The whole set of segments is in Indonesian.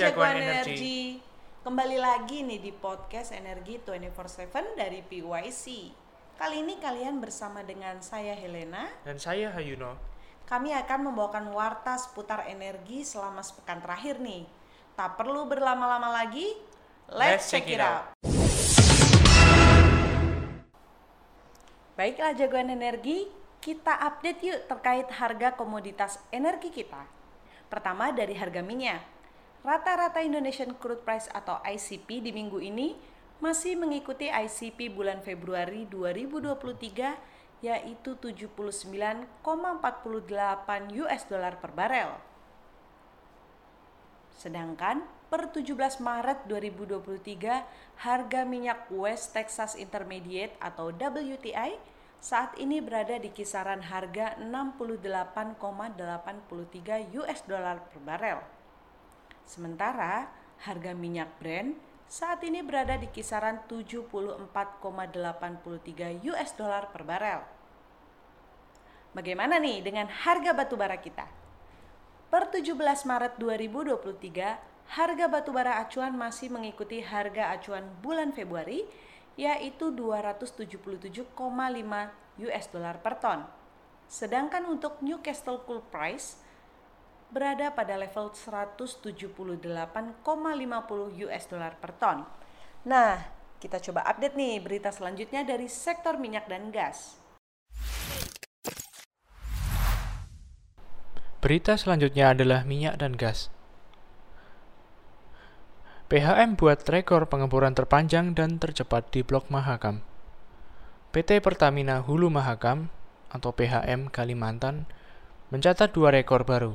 jagoan energi. Kembali lagi nih di podcast Energi 24/7 dari PYC. Kali ini kalian bersama dengan saya Helena. Dan saya Hayuno. Kami akan membawakan warta seputar energi selama sepekan terakhir nih. Tak perlu berlama-lama lagi, let's, check it out. Baiklah jagoan energi, kita update yuk terkait harga komoditas energi kita. Pertama dari harga minyak. Rata-rata Indonesian Crude Price atau ICP di minggu ini masih mengikuti ICP bulan Februari 2023 yaitu 79,48 US dollar per barel. Sedangkan per 17 Maret 2023 harga minyak West Texas Intermediate atau WTI saat ini berada di kisaran harga 68,83 US dollar per barel. Sementara harga minyak Brent saat ini berada di kisaran 74,83 US dollar per barel. Bagaimana nih dengan harga batu bara kita? Per 17 Maret 2023, harga batu bara acuan masih mengikuti harga acuan bulan Februari yaitu 277,5 US dollar per ton. Sedangkan untuk Newcastle Coal Price berada pada level 178,50 US dollar per ton. Nah, kita coba update nih berita selanjutnya dari sektor minyak dan gas. Berita selanjutnya adalah minyak dan gas. PHM buat rekor pengeboran terpanjang dan tercepat di Blok Mahakam. PT Pertamina Hulu Mahakam atau PHM Kalimantan mencatat dua rekor baru,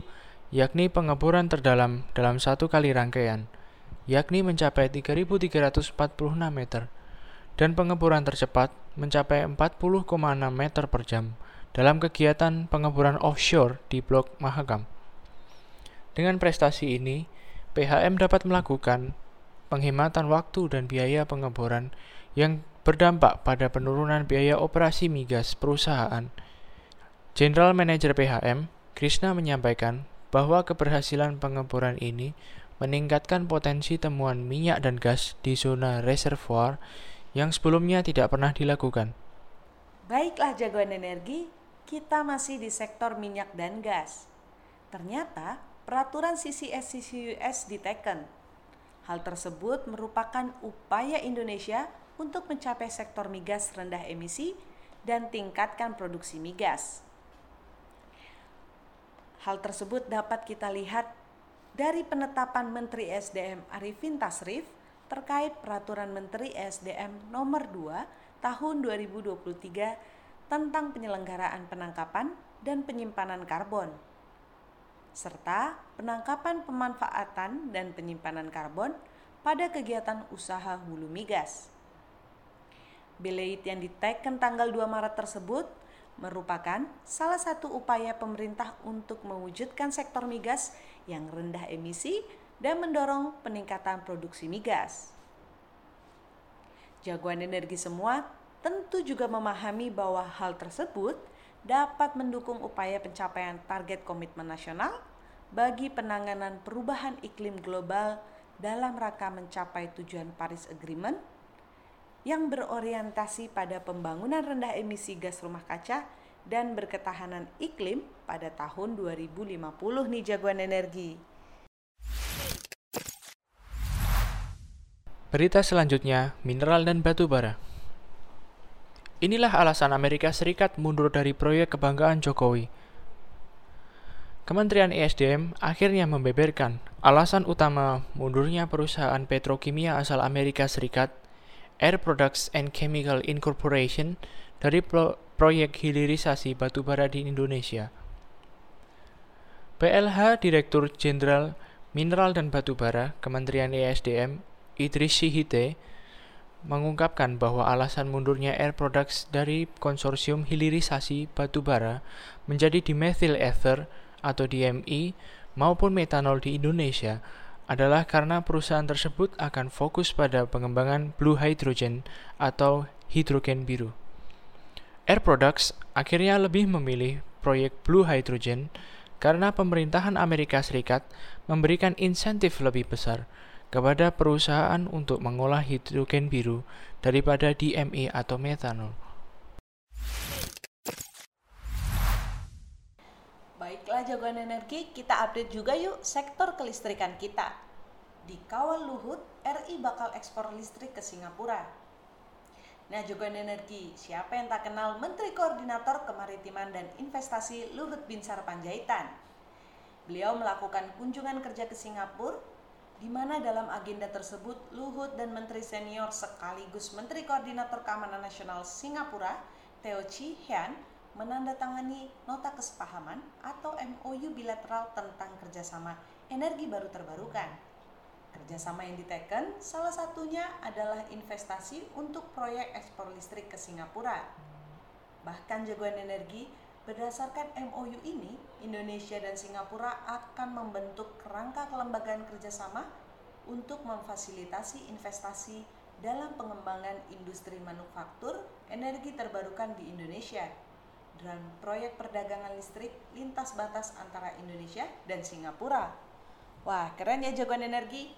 yakni pengeboran terdalam dalam satu kali rangkaian, yakni mencapai 3.346 meter, dan pengeboran tercepat mencapai 40,6 meter per jam dalam kegiatan pengeboran offshore di Blok Mahakam. Dengan prestasi ini, PHM dapat melakukan penghematan waktu dan biaya pengeboran yang berdampak pada penurunan biaya operasi migas perusahaan. General Manager PHM, Krishna menyampaikan bahwa keberhasilan pengeboran ini meningkatkan potensi temuan minyak dan gas di zona reservoir yang sebelumnya tidak pernah dilakukan. Baiklah jagoan energi, kita masih di sektor minyak dan gas. Ternyata peraturan CCS-CCUS diteken Hal tersebut merupakan upaya Indonesia untuk mencapai sektor migas rendah emisi dan tingkatkan produksi migas. Hal tersebut dapat kita lihat dari penetapan Menteri SDM Arifin Tasrif terkait Peraturan Menteri SDM Nomor 2 Tahun 2023 tentang penyelenggaraan penangkapan dan penyimpanan karbon serta penangkapan pemanfaatan dan penyimpanan karbon pada kegiatan usaha hulu migas. Beleit yang diteken tanggal 2 Maret tersebut merupakan salah satu upaya pemerintah untuk mewujudkan sektor migas yang rendah emisi dan mendorong peningkatan produksi migas. Jagoan energi semua tentu juga memahami bahwa hal tersebut dapat mendukung upaya pencapaian target komitmen nasional bagi penanganan perubahan iklim global dalam rangka mencapai tujuan Paris Agreement yang berorientasi pada pembangunan rendah emisi gas rumah kaca dan berketahanan iklim pada tahun 2050 nih jagoan energi. Berita selanjutnya, mineral dan batu bara. Inilah alasan Amerika Serikat mundur dari proyek kebanggaan Jokowi. Kementerian ESDM akhirnya membeberkan alasan utama mundurnya perusahaan petrokimia asal Amerika Serikat, Air Products and Chemical Incorporation, dari pro proyek hilirisasi batubara di Indonesia. PLH Direktur Jenderal Mineral dan Batubara Kementerian ESDM Idris Sihite mengungkapkan bahwa alasan mundurnya Air Products dari konsorsium hilirisasi batubara menjadi dimethyl ether atau DME maupun metanol di Indonesia adalah karena perusahaan tersebut akan fokus pada pengembangan blue hydrogen atau hidrogen biru. Air Products akhirnya lebih memilih proyek blue hydrogen karena pemerintahan Amerika Serikat memberikan insentif lebih besar kepada perusahaan untuk mengolah hidrogen biru daripada DME atau metanol. Jagoan energi, kita update juga yuk sektor kelistrikan kita. Di kawal Luhut, RI bakal ekspor listrik ke Singapura. Nah, jagoan energi, siapa yang tak kenal Menteri Koordinator Kemaritiman dan Investasi Luhut Binsar Panjaitan? Beliau melakukan kunjungan kerja ke Singapura, di mana dalam agenda tersebut Luhut dan Menteri Senior sekaligus Menteri Koordinator Keamanan Nasional Singapura, Teo Chi Hian, menandatangani nota kesepahaman atau MOU bilateral tentang kerjasama energi baru terbarukan. Kerjasama yang diteken salah satunya adalah investasi untuk proyek ekspor listrik ke Singapura. Bahkan jagoan energi, berdasarkan MOU ini, Indonesia dan Singapura akan membentuk kerangka kelembagaan kerjasama untuk memfasilitasi investasi dalam pengembangan industri manufaktur energi terbarukan di Indonesia dan proyek perdagangan listrik lintas batas antara Indonesia dan Singapura. Wah, keren ya jagoan energi.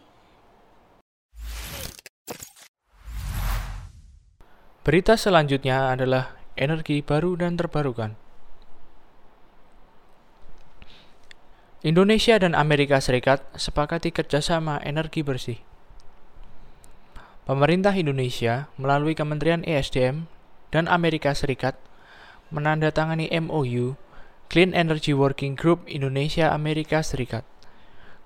Berita selanjutnya adalah energi baru dan terbarukan. Indonesia dan Amerika Serikat sepakati kerjasama energi bersih. Pemerintah Indonesia melalui Kementerian ESDM dan Amerika Serikat menandatangani MOU Clean Energy Working Group Indonesia Amerika Serikat.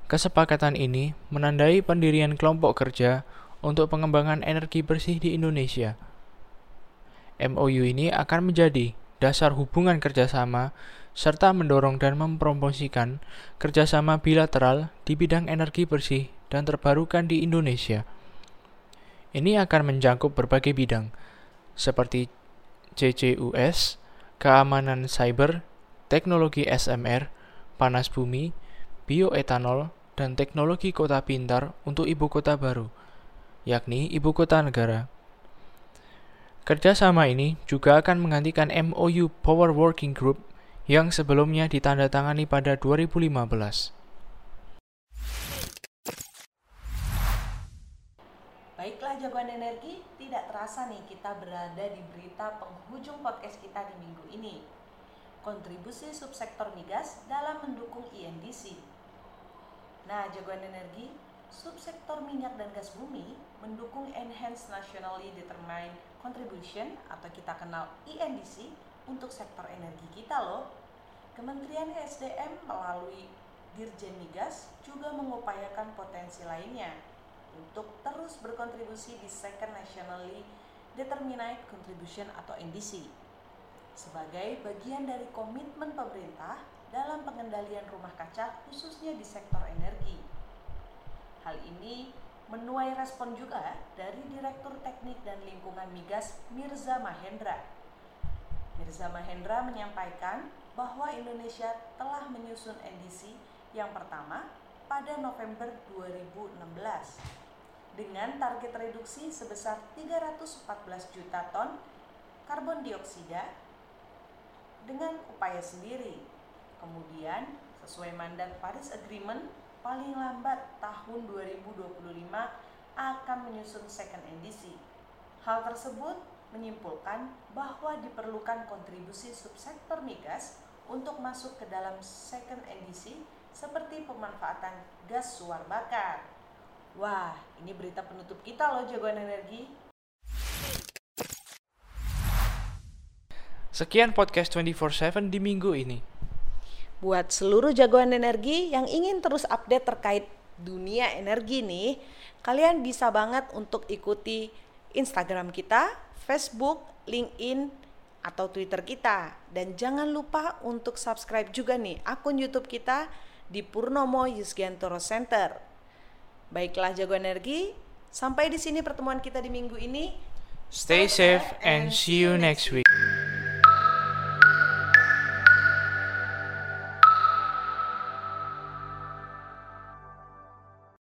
Kesepakatan ini menandai pendirian kelompok kerja untuk pengembangan energi bersih di Indonesia. MOU ini akan menjadi dasar hubungan kerjasama serta mendorong dan mempromosikan kerjasama bilateral di bidang energi bersih dan terbarukan di Indonesia. Ini akan mencakup berbagai bidang, seperti CCUS, keamanan cyber, teknologi SMR, panas bumi, bioetanol, dan teknologi kota pintar untuk ibu kota baru, yakni ibu kota negara. Kerjasama ini juga akan menggantikan MOU Power Working Group yang sebelumnya ditandatangani pada 2015. Jagoan energi, tidak terasa nih kita berada di berita penghujung podcast kita di minggu ini. Kontribusi subsektor migas dalam mendukung INDC. Nah, jagoan energi, subsektor minyak dan gas bumi mendukung Enhanced Nationally Determined Contribution atau kita kenal INDC untuk sektor energi kita loh. Kementerian SDM melalui Dirjen Migas juga mengupayakan potensi lainnya untuk terus berkontribusi di Second Nationally Determined Contribution atau NDC sebagai bagian dari komitmen pemerintah dalam pengendalian rumah kaca khususnya di sektor energi. Hal ini menuai respon juga dari Direktur Teknik dan Lingkungan Migas Mirza Mahendra. Mirza Mahendra menyampaikan bahwa Indonesia telah menyusun NDC yang pertama pada November 2016 dengan target reduksi sebesar 314 juta ton karbon dioksida dengan upaya sendiri. Kemudian, sesuai mandat Paris Agreement, paling lambat tahun 2025 akan menyusun second NDC. Hal tersebut menyimpulkan bahwa diperlukan kontribusi subsektor migas untuk masuk ke dalam second NDC seperti pemanfaatan gas suar bakar. Wah, ini berita penutup kita loh jagoan energi. Sekian podcast 24/7 di minggu ini. Buat seluruh jagoan energi yang ingin terus update terkait dunia energi nih, kalian bisa banget untuk ikuti Instagram kita, Facebook, LinkedIn, atau Twitter kita. Dan jangan lupa untuk subscribe juga nih akun YouTube kita di Purnomo Yusgiantoro Center. Baiklah jago energi, sampai di sini pertemuan kita di minggu ini. Stay safe and see you next week.